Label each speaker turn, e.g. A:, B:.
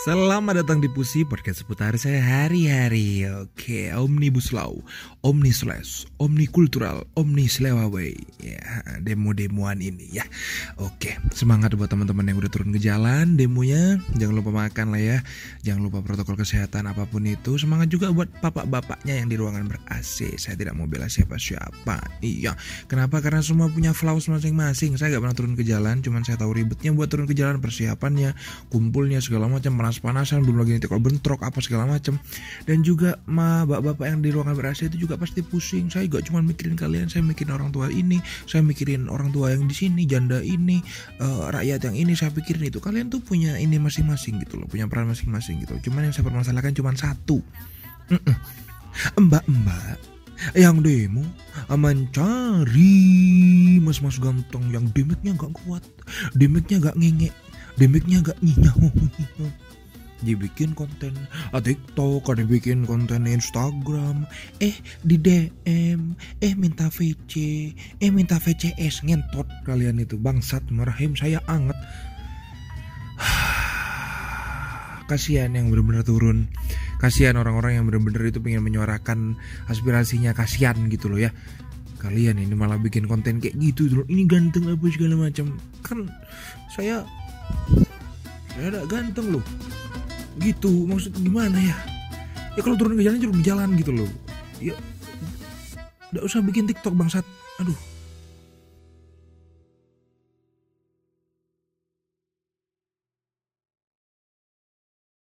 A: Selamat datang di Pusi Podcast seputar saya hari-hari. Oke, Omnibus Law Omni Slash Omni Kultural Omni Slewaway Ya, demo-demoan ini ya. Oke, semangat buat teman-teman yang udah turun ke jalan Demonya, jangan lupa makan lah ya. Jangan lupa protokol kesehatan apa pun itu. Semangat juga buat bapak-bapaknya yang di ruangan ber-AC Saya tidak mau bela siapa-siapa. Iya, kenapa? Karena semua punya flaws masing-masing. Saya gak pernah turun ke jalan Cuman saya tahu ribetnya buat turun ke jalan Persiapannya, kumpulnya, segala macam panas-panasan belum lagi nanti kalau bentrok apa segala macam dan juga ma bapak-bapak yang di ruangan ber itu juga pasti pusing. Saya gak cuma mikirin kalian saya mikirin orang tua ini saya mikirin orang tua yang di sini janda ini uh, rakyat yang ini saya pikirin itu. Kalian tuh punya ini masing-masing gitu loh punya peran masing-masing gitu cuman yang saya permasalahkan cuma satu. Mbak-mbak yang demo mencari mas-mas ganteng yang demiknya gak kuat demiknya gak ngengek demiknya gak nyinyau dibikin konten TikTok, ada bikin konten Instagram, eh di DM, eh minta VC, eh minta VCS ngentot kalian itu bangsat merahim saya anget. kasihan yang benar-benar turun. Kasihan orang-orang yang benar-benar itu pengen menyuarakan aspirasinya kasihan gitu loh ya. Kalian ini malah bikin konten kayak gitu loh ini ganteng apa segala macam. Kan saya saya tidak ganteng loh gitu maksud gimana ya? Ya kalau turun ke jalan turun ke jalan gitu loh. Ya nggak usah bikin tiktok bangsat. Aduh